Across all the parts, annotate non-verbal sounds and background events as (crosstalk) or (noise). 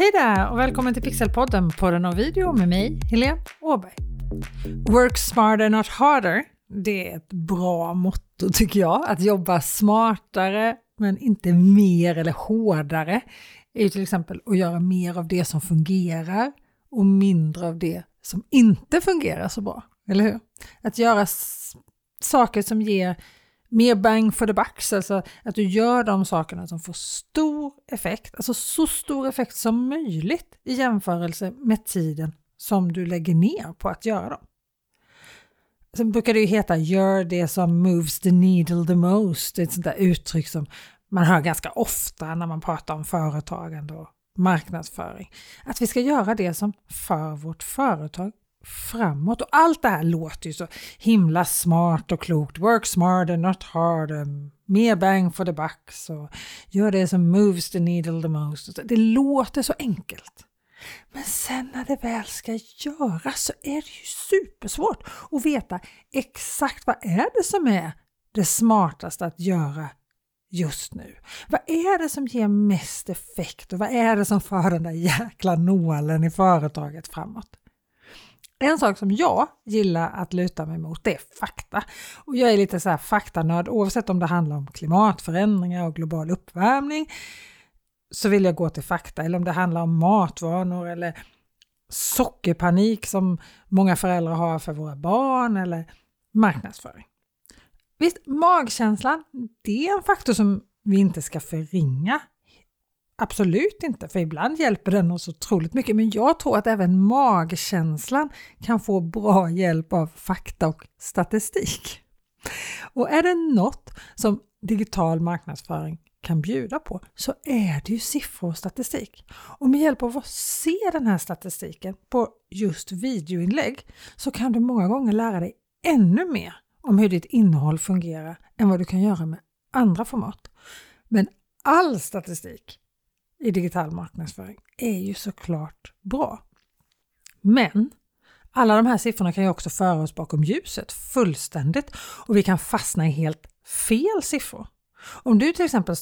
Hej där och välkommen till Pixelpodden, podden om video med mig, Helene Åberg. Work smarter not harder, det är ett bra motto tycker jag. Att jobba smartare men inte mer eller hårdare är ju till exempel att göra mer av det som fungerar och mindre av det som inte fungerar så bra. Eller hur? Att göra saker som ger mer bang for the bucks, alltså att du gör de sakerna som får stor effekt, alltså så stor effekt som möjligt i jämförelse med tiden som du lägger ner på att göra dem. Sen brukar det ju heta gör det som moves the needle the most, det är ett sånt där uttryck som man hör ganska ofta när man pratar om företagande och marknadsföring. Att vi ska göra det som för vårt företag framåt. Och allt det här låter ju så himla smart och klokt. Work smarter, not harder. Um, Mer bang for the bucks gör det som moves the needle the most. Det låter så enkelt. Men sen när det väl ska göras så är det ju supersvårt att veta exakt vad är det som är det smartaste att göra just nu? Vad är det som ger mest effekt och vad är det som för den där jäkla nålen i företaget framåt? En sak som jag gillar att luta mig mot det är fakta. Och jag är lite så här faktanörd oavsett om det handlar om klimatförändringar och global uppvärmning så vill jag gå till fakta eller om det handlar om matvanor eller sockerpanik som många föräldrar har för våra barn eller marknadsföring. Visst, magkänslan, det är en faktor som vi inte ska förringa Absolut inte, för ibland hjälper den oss otroligt mycket. Men jag tror att även magkänslan kan få bra hjälp av fakta och statistik. Och är det något som digital marknadsföring kan bjuda på så är det ju siffror och statistik. Och med hjälp av att se den här statistiken på just videoinlägg så kan du många gånger lära dig ännu mer om hur ditt innehåll fungerar än vad du kan göra med andra format. Men all statistik i digital marknadsföring är ju såklart bra. Men alla de här siffrorna kan ju också föra oss bakom ljuset fullständigt och vi kan fastna i helt fel siffror. Om du till exempel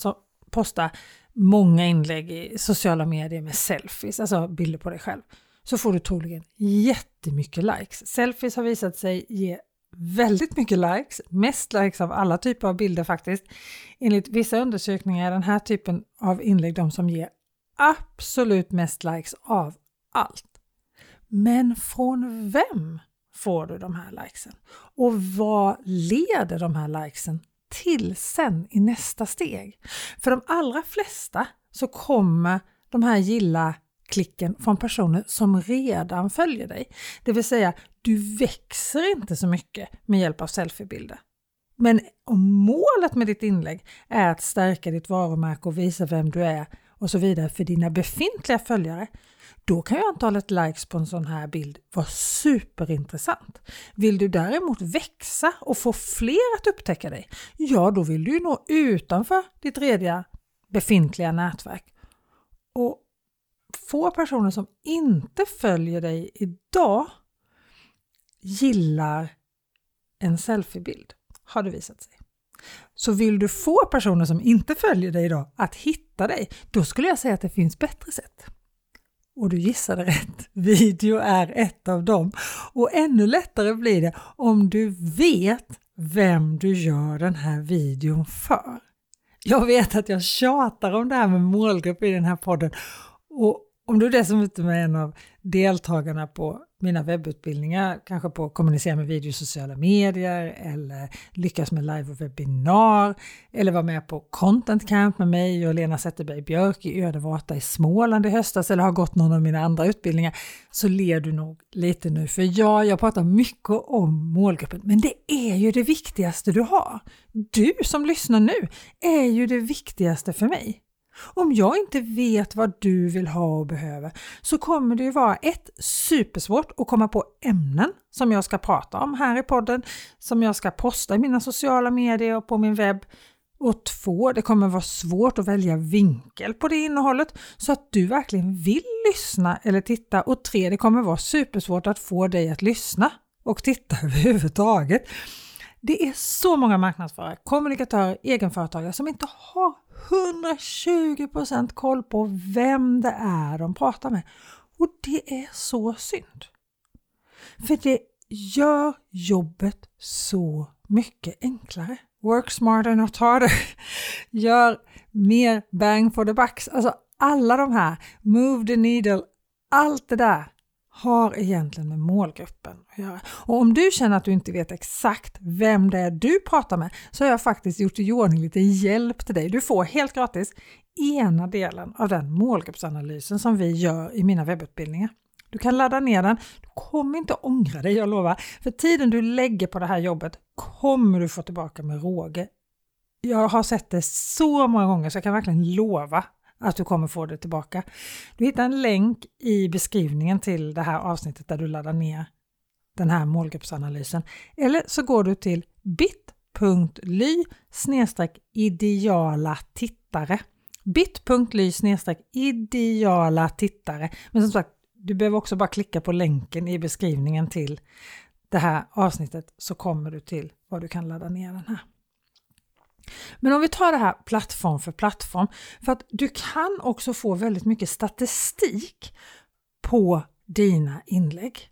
postar många inlägg i sociala medier med selfies, alltså bilder på dig själv, så får du troligen jättemycket likes. Selfies har visat sig ge väldigt mycket likes, mest likes av alla typer av bilder faktiskt. Enligt vissa undersökningar är den här typen av inlägg de som ger absolut mest likes av allt. Men från vem får du de här likesen? Och vad leder de här likesen till sen i nästa steg? För de allra flesta så kommer de här gilla klicken från personer som redan följer dig. Det vill säga, du växer inte så mycket med hjälp av selfiebilder. Men om målet med ditt inlägg är att stärka ditt varumärke och visa vem du är och så vidare för dina befintliga följare, då kan ju antalet likes på en sån här bild vara superintressant. Vill du däremot växa och få fler att upptäcka dig, ja då vill du nå utanför ditt rediga befintliga nätverk. Och få personer som inte följer dig idag gillar en selfiebild, har det visat sig. Så vill du få personer som inte följer dig idag att hitta dig, då skulle jag säga att det finns bättre sätt. Och du gissade rätt, (laughs) video är ett av dem. Och ännu lättare blir det om du vet vem du gör den här videon för. Jag vet att jag tjatar om det här med målgrupp i den här podden och om du dessutom är en av deltagarna på mina webbutbildningar, kanske på kommunicera med video i sociala medier eller lyckas med live och webbinar eller vara med på Content Camp med mig och Lena Zetterberg Björk i Ödevata i Småland i höstas eller har gått någon av mina andra utbildningar så ler du nog lite nu för ja, jag pratar mycket om målgruppen men det är ju det viktigaste du har. Du som lyssnar nu är ju det viktigaste för mig. Om jag inte vet vad du vill ha och behöver så kommer det ju vara ett supersvårt att komma på ämnen som jag ska prata om här i podden, som jag ska posta i mina sociala medier och på min webb. Och två, det kommer vara svårt att välja vinkel på det innehållet så att du verkligen vill lyssna eller titta. Och tre, det kommer vara supersvårt att få dig att lyssna och titta (laughs) överhuvudtaget. Det är så många marknadsförare, kommunikatörer, egenföretagare som inte har 120% koll på vem det är de pratar med. Och det är så synd. För det gör jobbet så mycket enklare. Work smarter not harder. (laughs) Gör mer bang for the bucks. Alltså alla de här, move the needle, allt det där har egentligen med målgruppen att göra. Och om du känner att du inte vet exakt vem det är du pratar med så har jag faktiskt gjort i ordning lite hjälp till dig. Du får helt gratis ena delen av den målgruppsanalysen som vi gör i mina webbutbildningar. Du kan ladda ner den. Du kommer inte ångra dig, jag lovar. För tiden du lägger på det här jobbet kommer du få tillbaka med råge. Jag har sett det så många gånger så jag kan verkligen lova att du kommer få det tillbaka. Du hittar en länk i beskrivningen till det här avsnittet där du laddar ner den här målgruppsanalysen. Eller så går du till bit.ly ideala tittare bit.ly ideala tittare. Men som sagt, du behöver också bara klicka på länken i beskrivningen till det här avsnittet så kommer du till var du kan ladda ner den här. Men om vi tar det här plattform för plattform, för att du kan också få väldigt mycket statistik på dina inlägg.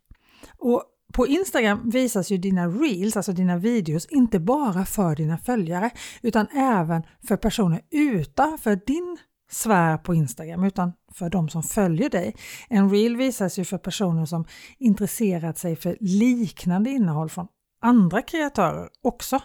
Och på Instagram visas ju dina reels, alltså dina videos, inte bara för dina följare utan även för personer utanför din sfär på Instagram utan för de som följer dig. En reel visas ju för personer som intresserat sig för liknande innehåll från andra kreatörer också.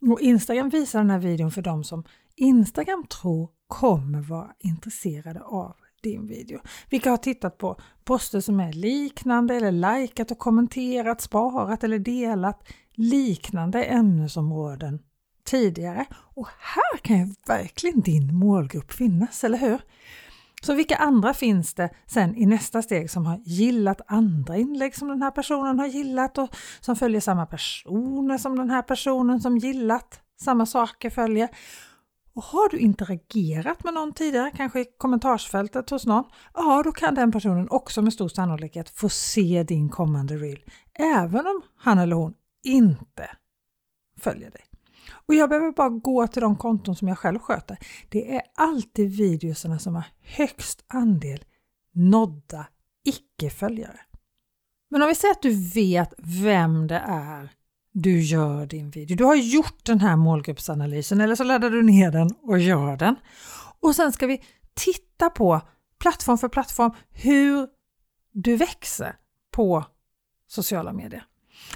Och Instagram visar den här videon för de som Instagram tror kommer vara intresserade av din video. Vilka har tittat på poster som är liknande eller likat och kommenterat, sparat eller delat liknande ämnesområden tidigare. Och här kan ju verkligen din målgrupp finnas, eller hur? Så vilka andra finns det sen i nästa steg som har gillat andra inlägg som den här personen har gillat och som följer samma personer som den här personen som gillat samma saker följer? Och har du interagerat med någon tidigare, kanske i kommentarsfältet hos någon, ja då kan den personen också med stor sannolikhet få se din kommande reel, även om han eller hon inte följer dig. Och jag behöver bara gå till de konton som jag själv sköter. Det är alltid videorna som har högst andel nådda icke-följare. Men om vi säger att du vet vem det är du gör din video. Du har gjort den här målgruppsanalysen eller så laddar du ner den och gör den. Och sen ska vi titta på plattform för plattform hur du växer på sociala medier.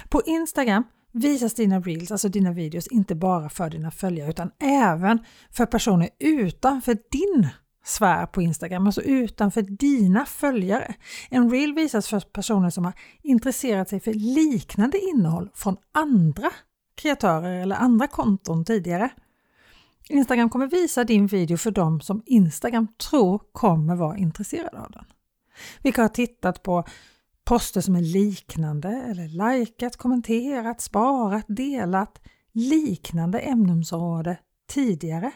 På Instagram visas dina reels, alltså dina videos, inte bara för dina följare utan även för personer utanför din sfär på Instagram, alltså utanför dina följare. En reel visas för personer som har intresserat sig för liknande innehåll från andra kreatörer eller andra konton tidigare. Instagram kommer visa din video för dem som Instagram tror kommer vara intresserade av den. Vilka har tittat på poster som är liknande eller likat, kommenterat, sparat, delat liknande ämnesområde tidigare.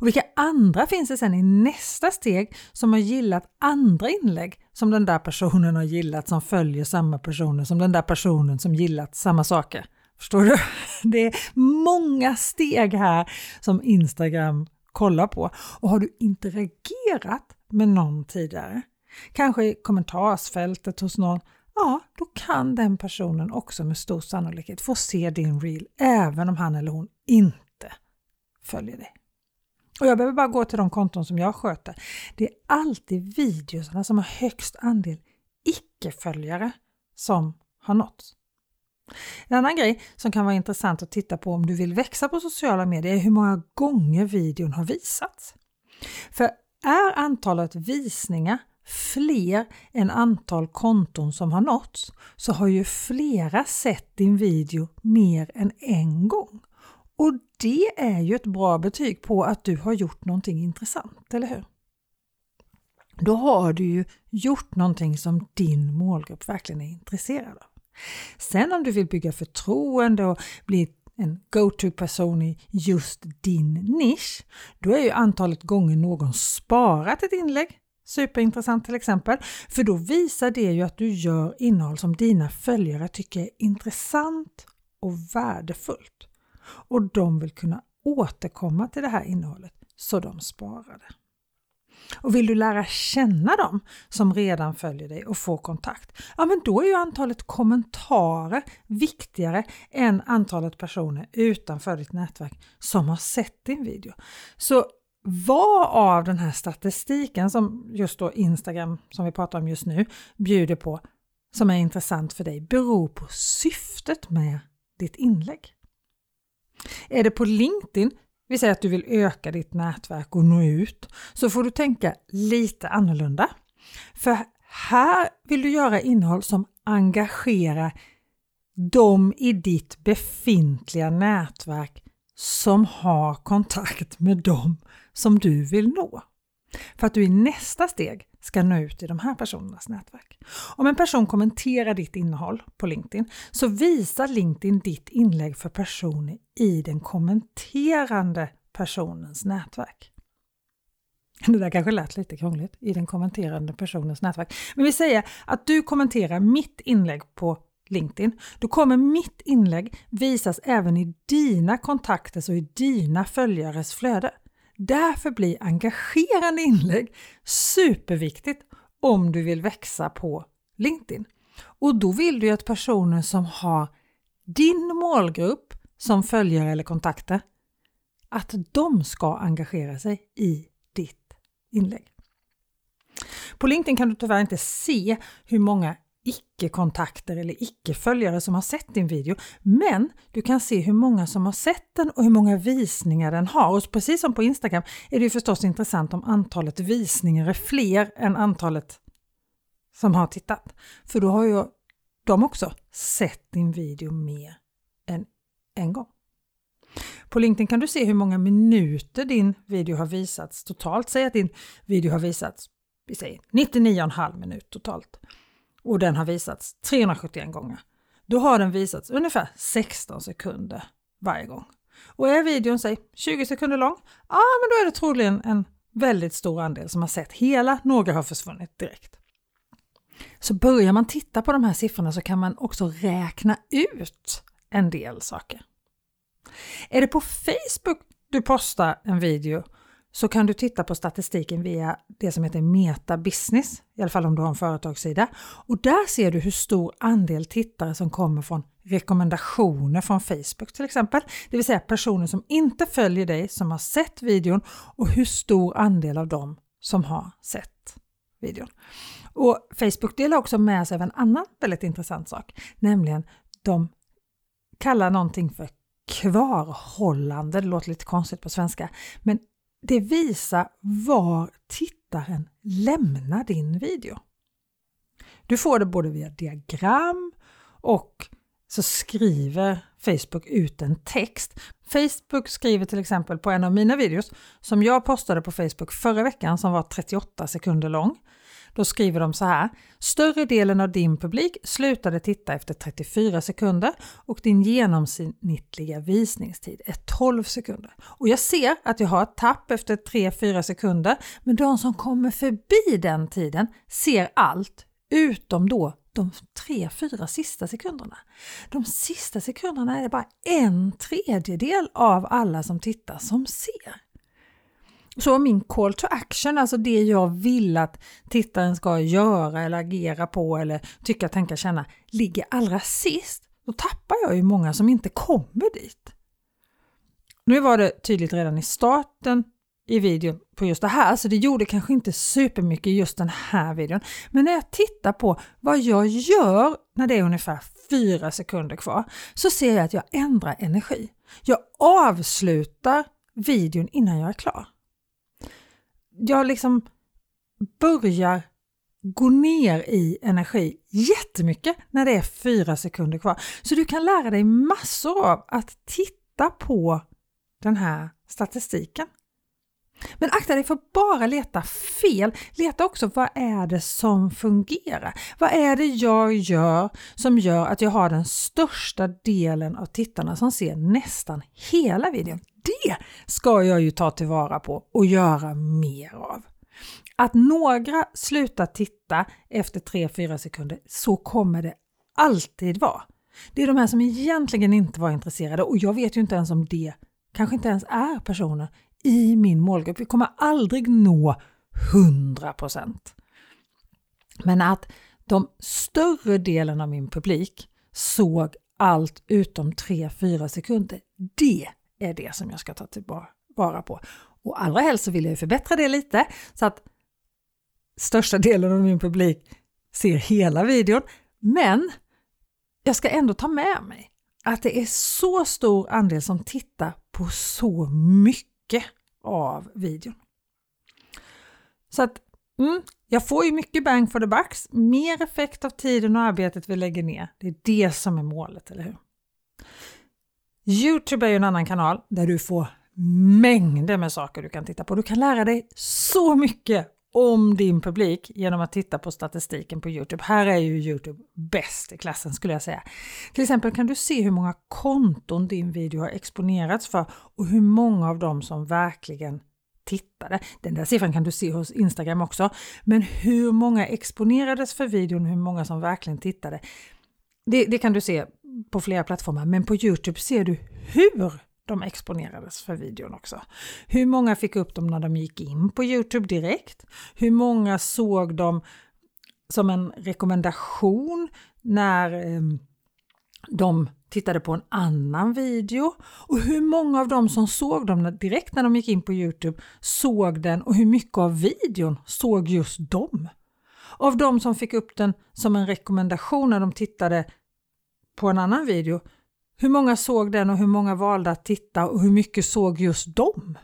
Och vilka andra finns det sen i nästa steg som har gillat andra inlägg som den där personen har gillat som följer samma personer som den där personen som gillat samma saker? Förstår du? (laughs) Det är många steg här som Instagram kollar på. Och har du interagerat med någon tidigare, kanske i kommentarsfältet hos någon, ja, då kan den personen också med stor sannolikhet få se din reel även om han eller hon inte följer dig. Och jag behöver bara gå till de konton som jag sköter. Det är alltid videosarna som har högst andel icke-följare som har nåtts. En annan grej som kan vara intressant att titta på om du vill växa på sociala medier är hur många gånger videon har visats. För är antalet visningar fler än antal konton som har nåtts så har ju flera sett din video mer än en gång. Och det är ju ett bra betyg på att du har gjort någonting intressant, eller hur? Då har du ju gjort någonting som din målgrupp verkligen är intresserad av. Sen om du vill bygga förtroende och bli en go-to-person i just din nisch, då är ju antalet gånger någon sparat ett inlägg superintressant till exempel, för då visar det ju att du gör innehåll som dina följare tycker är intressant och värdefullt och de vill kunna återkomma till det här innehållet så de sparar det. Och vill du lära känna dem som redan följer dig och få kontakt, ja men då är ju antalet kommentarer viktigare än antalet personer utanför ditt nätverk som har sett din video. Så vad av den här statistiken som just då Instagram, som vi pratar om just nu, bjuder på som är intressant för dig beror på syftet med ditt inlägg. Är det på LinkedIn, vi säger att du vill öka ditt nätverk och nå ut, så får du tänka lite annorlunda. För här vill du göra innehåll som engagerar de i ditt befintliga nätverk som har kontakt med dem som du vill nå. För att du i nästa steg ska nå ut i de här personernas nätverk. Om en person kommenterar ditt innehåll på LinkedIn så visar LinkedIn ditt inlägg för personer i den kommenterande personens nätverk. Det där kanske lät lite krångligt, i den kommenterande personens nätverk. Men vi säger att du kommenterar mitt inlägg på LinkedIn, då kommer mitt inlägg visas även i dina kontakters och i dina följares flöde. Därför blir engagerande inlägg superviktigt om du vill växa på LinkedIn. Och då vill du att personer som har din målgrupp som följare eller kontakter, att de ska engagera sig i ditt inlägg. På LinkedIn kan du tyvärr inte se hur många icke-kontakter eller icke-följare som har sett din video. Men du kan se hur många som har sett den och hur många visningar den har. Och precis som på Instagram är det förstås intressant om antalet visningar är fler än antalet som har tittat. För då har ju de också sett din video mer än en gång. På LinkedIn kan du se hur många minuter din video har visats totalt. Säg att din video har visats vi säger 99,5 minut totalt och den har visats 371 gånger. Då har den visats ungefär 16 sekunder varje gång. Och är videon säg 20 sekunder lång, ja men då är det troligen en väldigt stor andel som har sett hela, några har försvunnit direkt. Så börjar man titta på de här siffrorna så kan man också räkna ut en del saker. Är det på Facebook du postar en video så kan du titta på statistiken via det som heter Meta Business, i alla fall om du har en företagssida. Och där ser du hur stor andel tittare som kommer från rekommendationer från Facebook till exempel, det vill säga personer som inte följer dig som har sett videon och hur stor andel av dem som har sett videon. Och Facebook delar också med sig av en annan väldigt intressant sak, nämligen de kallar någonting för kvarhållande, det låter lite konstigt på svenska, men det visar var tittaren lämnar din video. Du får det både via diagram och så skriver Facebook ut en text. Facebook skriver till exempel på en av mina videos som jag postade på Facebook förra veckan som var 38 sekunder lång. Då skriver de så här. Större delen av din publik slutade titta efter 34 sekunder och din genomsnittliga visningstid är 12 sekunder. Och jag ser att jag har ett tapp efter 3-4 sekunder men de som kommer förbi den tiden ser allt utom då de 3-4 sista sekunderna. De sista sekunderna är det bara en tredjedel av alla som tittar som ser. Så min call to action, alltså det jag vill att tittaren ska göra eller agera på eller tycka, tänka, känna, ligger allra sist, då tappar jag ju många som inte kommer dit. Nu var det tydligt redan i starten i videon på just det här, så det gjorde kanske inte supermycket i just den här videon. Men när jag tittar på vad jag gör när det är ungefär fyra sekunder kvar, så ser jag att jag ändrar energi. Jag avslutar videon innan jag är klar jag liksom börjar gå ner i energi jättemycket när det är fyra sekunder kvar. Så du kan lära dig massor av att titta på den här statistiken. Men akta dig för att bara leta fel. Leta också vad är det som fungerar? Vad är det jag gör som gör att jag har den största delen av tittarna som ser nästan hela videon? det ska jag ju ta tillvara på och göra mer av. Att några slutar titta efter 3-4 sekunder, så kommer det alltid vara. Det är de här som egentligen inte var intresserade och jag vet ju inte ens om det kanske inte ens är personer i min målgrupp. Vi kommer aldrig nå 100% Men att de större delen av min publik såg allt utom 3-4 sekunder. Det är det som jag ska ta tillvara på. Och allra helst så vill jag förbättra det lite så att största delen av min publik ser hela videon. Men jag ska ändå ta med mig att det är så stor andel som tittar på så mycket av videon. Så att mm, jag får ju mycket bang for the bucks, mer effekt av tiden och arbetet vi lägger ner. Det är det som är målet, eller hur? Youtube är ju en annan kanal där du får mängder med saker du kan titta på. Du kan lära dig så mycket om din publik genom att titta på statistiken på Youtube. Här är ju Youtube bäst i klassen skulle jag säga. Till exempel kan du se hur många konton din video har exponerats för och hur många av dem som verkligen tittade. Den där siffran kan du se hos Instagram också. Men hur många exponerades för videon, hur många som verkligen tittade. Det, det kan du se på flera plattformar, men på Youtube ser du hur de exponerades för videon också. Hur många fick upp dem när de gick in på Youtube direkt? Hur många såg dem som en rekommendation när eh, de tittade på en annan video och hur många av dem som såg dem direkt när de gick in på Youtube såg den och hur mycket av videon såg just dem. Av de som fick upp den som en rekommendation när de tittade på en annan video, hur många såg den och hur många valde att titta och hur mycket såg just dem?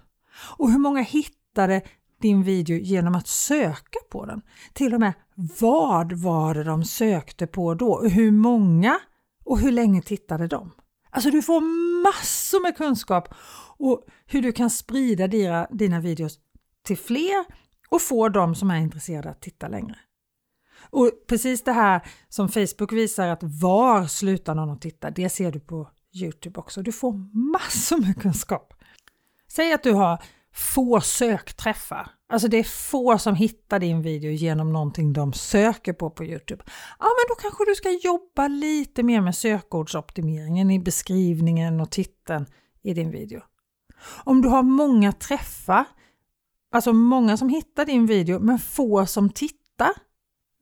Och hur många hittade din video genom att söka på den? Till och med vad var det de sökte på då? Hur många och hur länge tittade de? Alltså du får massor med kunskap och hur du kan sprida dina, dina videos till fler och få de som är intresserade att titta längre. Och precis det här som Facebook visar att var slutar någon att titta, det ser du på Youtube också. Du får massor med kunskap. Säg att du har få sökträffar. Alltså det är få som hittar din video genom någonting de söker på på Youtube. Ja, men då kanske du ska jobba lite mer med sökordsoptimeringen i beskrivningen och titeln i din video. Om du har många träffar, alltså många som hittar din video men få som tittar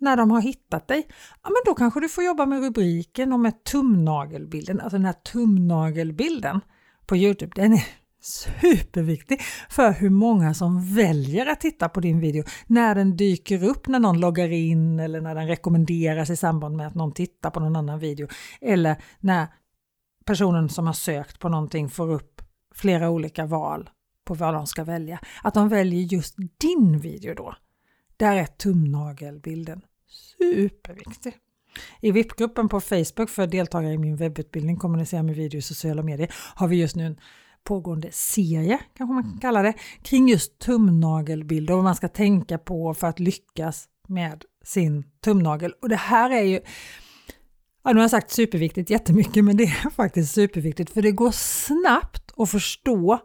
när de har hittat dig, ja men då kanske du får jobba med rubriken och med tumnagelbilden, alltså den här tumnagelbilden på Youtube. Den är superviktig för hur många som väljer att titta på din video när den dyker upp när någon loggar in eller när den rekommenderas i samband med att någon tittar på någon annan video eller när personen som har sökt på någonting får upp flera olika val på vad de ska välja. Att de väljer just din video då. Där är tumnagelbilden superviktig. I VIP-gruppen på Facebook för deltagare i min webbutbildning Kommunicera med video i sociala medier har vi just nu en pågående serie, kanske man kan kalla det, kring just tumnagelbilder och vad man ska tänka på för att lyckas med sin tumnagel. Och det här är ju, ja, nu har jag sagt superviktigt jättemycket, men det är (laughs) faktiskt superviktigt för det går snabbt att förstå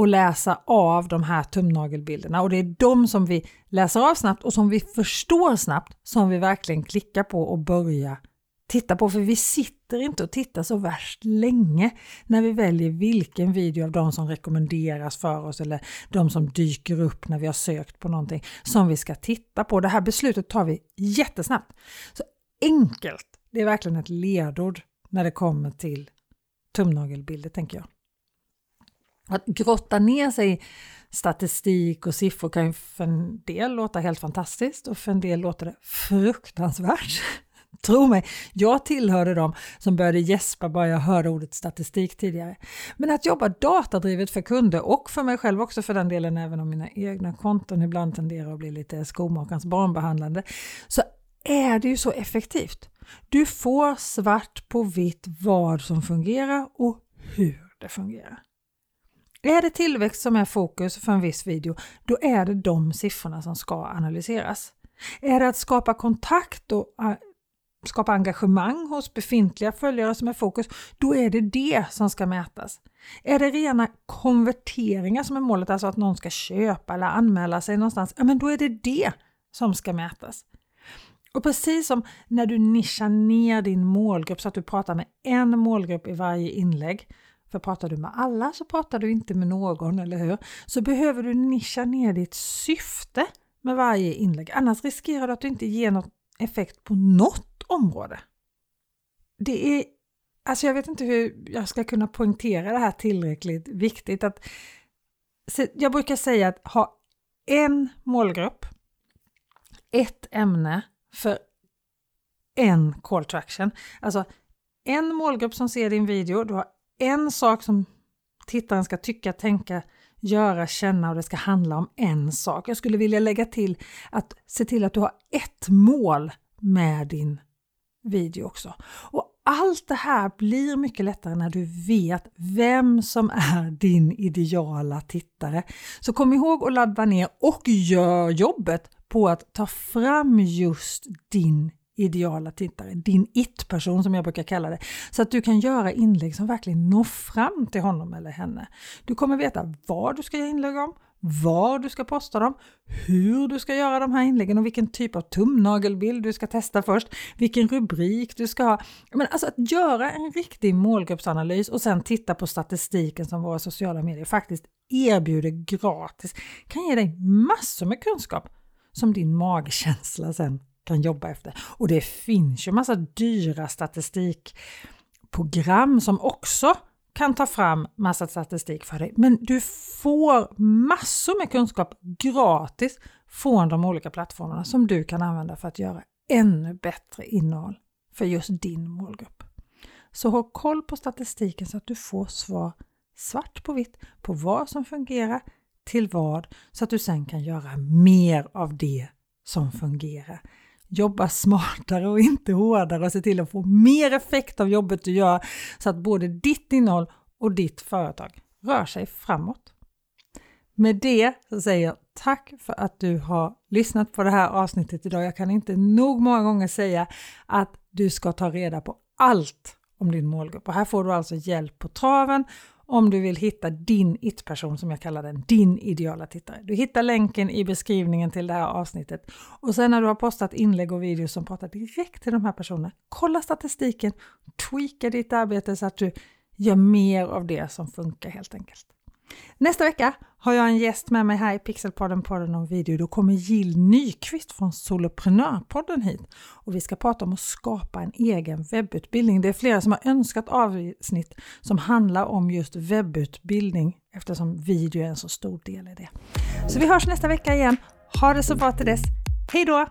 och läsa av de här tumnagelbilderna och det är de som vi läser av snabbt och som vi förstår snabbt som vi verkligen klickar på och börjar titta på för vi sitter inte och tittar så värst länge när vi väljer vilken video av de som rekommenderas för oss eller de som dyker upp när vi har sökt på någonting som vi ska titta på. Det här beslutet tar vi jättesnabbt. Så enkelt, det är verkligen ett ledord när det kommer till tumnagelbilder tänker jag. Att grotta ner sig i statistik och siffror kan ju för en del låta helt fantastiskt och för en del låter det fruktansvärt. (laughs) Tro mig, jag tillhörde dem som började gäspa bara jag hörde ordet statistik tidigare. Men att jobba datadrivet för kunder och för mig själv också för den delen, även om mina egna konton ibland tenderar att bli lite skomakarens barnbehandlande, så är det ju så effektivt. Du får svart på vitt vad som fungerar och hur det fungerar. Är det tillväxt som är fokus för en viss video, då är det de siffrorna som ska analyseras. Är det att skapa kontakt och skapa engagemang hos befintliga följare som är fokus, då är det det som ska mätas. Är det rena konverteringar som är målet, alltså att någon ska köpa eller anmäla sig någonstans, ja men då är det det som ska mätas. Och precis som när du nischar ner din målgrupp så att du pratar med en målgrupp i varje inlägg, för pratar du med alla så pratar du inte med någon, eller hur? Så behöver du nischa ner ditt syfte med varje inlägg, annars riskerar du att du inte ger någon effekt på något område. Det är, alltså jag vet inte hur jag ska kunna poängtera det här tillräckligt viktigt. Att, jag brukar säga att ha en målgrupp, ett ämne för en call to action. Alltså en målgrupp som ser din video, du har en sak som tittaren ska tycka, tänka, göra, känna och det ska handla om en sak. Jag skulle vilja lägga till att se till att du har ett mål med din video också. Och allt det här blir mycket lättare när du vet vem som är din ideala tittare. Så kom ihåg att ladda ner och gör jobbet på att ta fram just din ideala tittare, din it-person som jag brukar kalla det, så att du kan göra inlägg som verkligen når fram till honom eller henne. Du kommer veta vad du ska göra inlägg om, var du ska posta dem, hur du ska göra de här inläggen och vilken typ av tumnagelbild du ska testa först, vilken rubrik du ska ha. Men alltså att göra en riktig målgruppsanalys och sen titta på statistiken som våra sociala medier faktiskt erbjuder gratis kan ge dig massor med kunskap som din magkänsla sen kan jobba efter. Och det finns ju massa dyra statistikprogram som också kan ta fram massa statistik för dig. Men du får massor med kunskap gratis från de olika plattformarna som du kan använda för att göra ännu bättre innehåll för just din målgrupp. Så ha koll på statistiken så att du får svar svart på vitt på vad som fungerar till vad så att du sen kan göra mer av det som fungerar. Jobba smartare och inte hårdare och se till att få mer effekt av jobbet du gör så att både ditt innehåll och ditt företag rör sig framåt. Med det så säger jag tack för att du har lyssnat på det här avsnittet idag. Jag kan inte nog många gånger säga att du ska ta reda på allt om din målgrupp och här får du alltså hjälp på traven om du vill hitta din it-person som jag kallar den, din ideala tittare. Du hittar länken i beskrivningen till det här avsnittet och sen när du har postat inlägg och videos som pratar direkt till de här personerna, kolla statistiken, tweaka ditt arbete så att du gör mer av det som funkar helt enkelt. Nästa vecka har jag en gäst med mig här i Pixelpodden, podden om video. Då kommer Jill Nyqvist från Soloprenörpodden hit och vi ska prata om att skapa en egen webbutbildning. Det är flera som har önskat avsnitt som handlar om just webbutbildning eftersom video är en så stor del i det. Så vi hörs nästa vecka igen. Ha det så bra till dess. Hej då!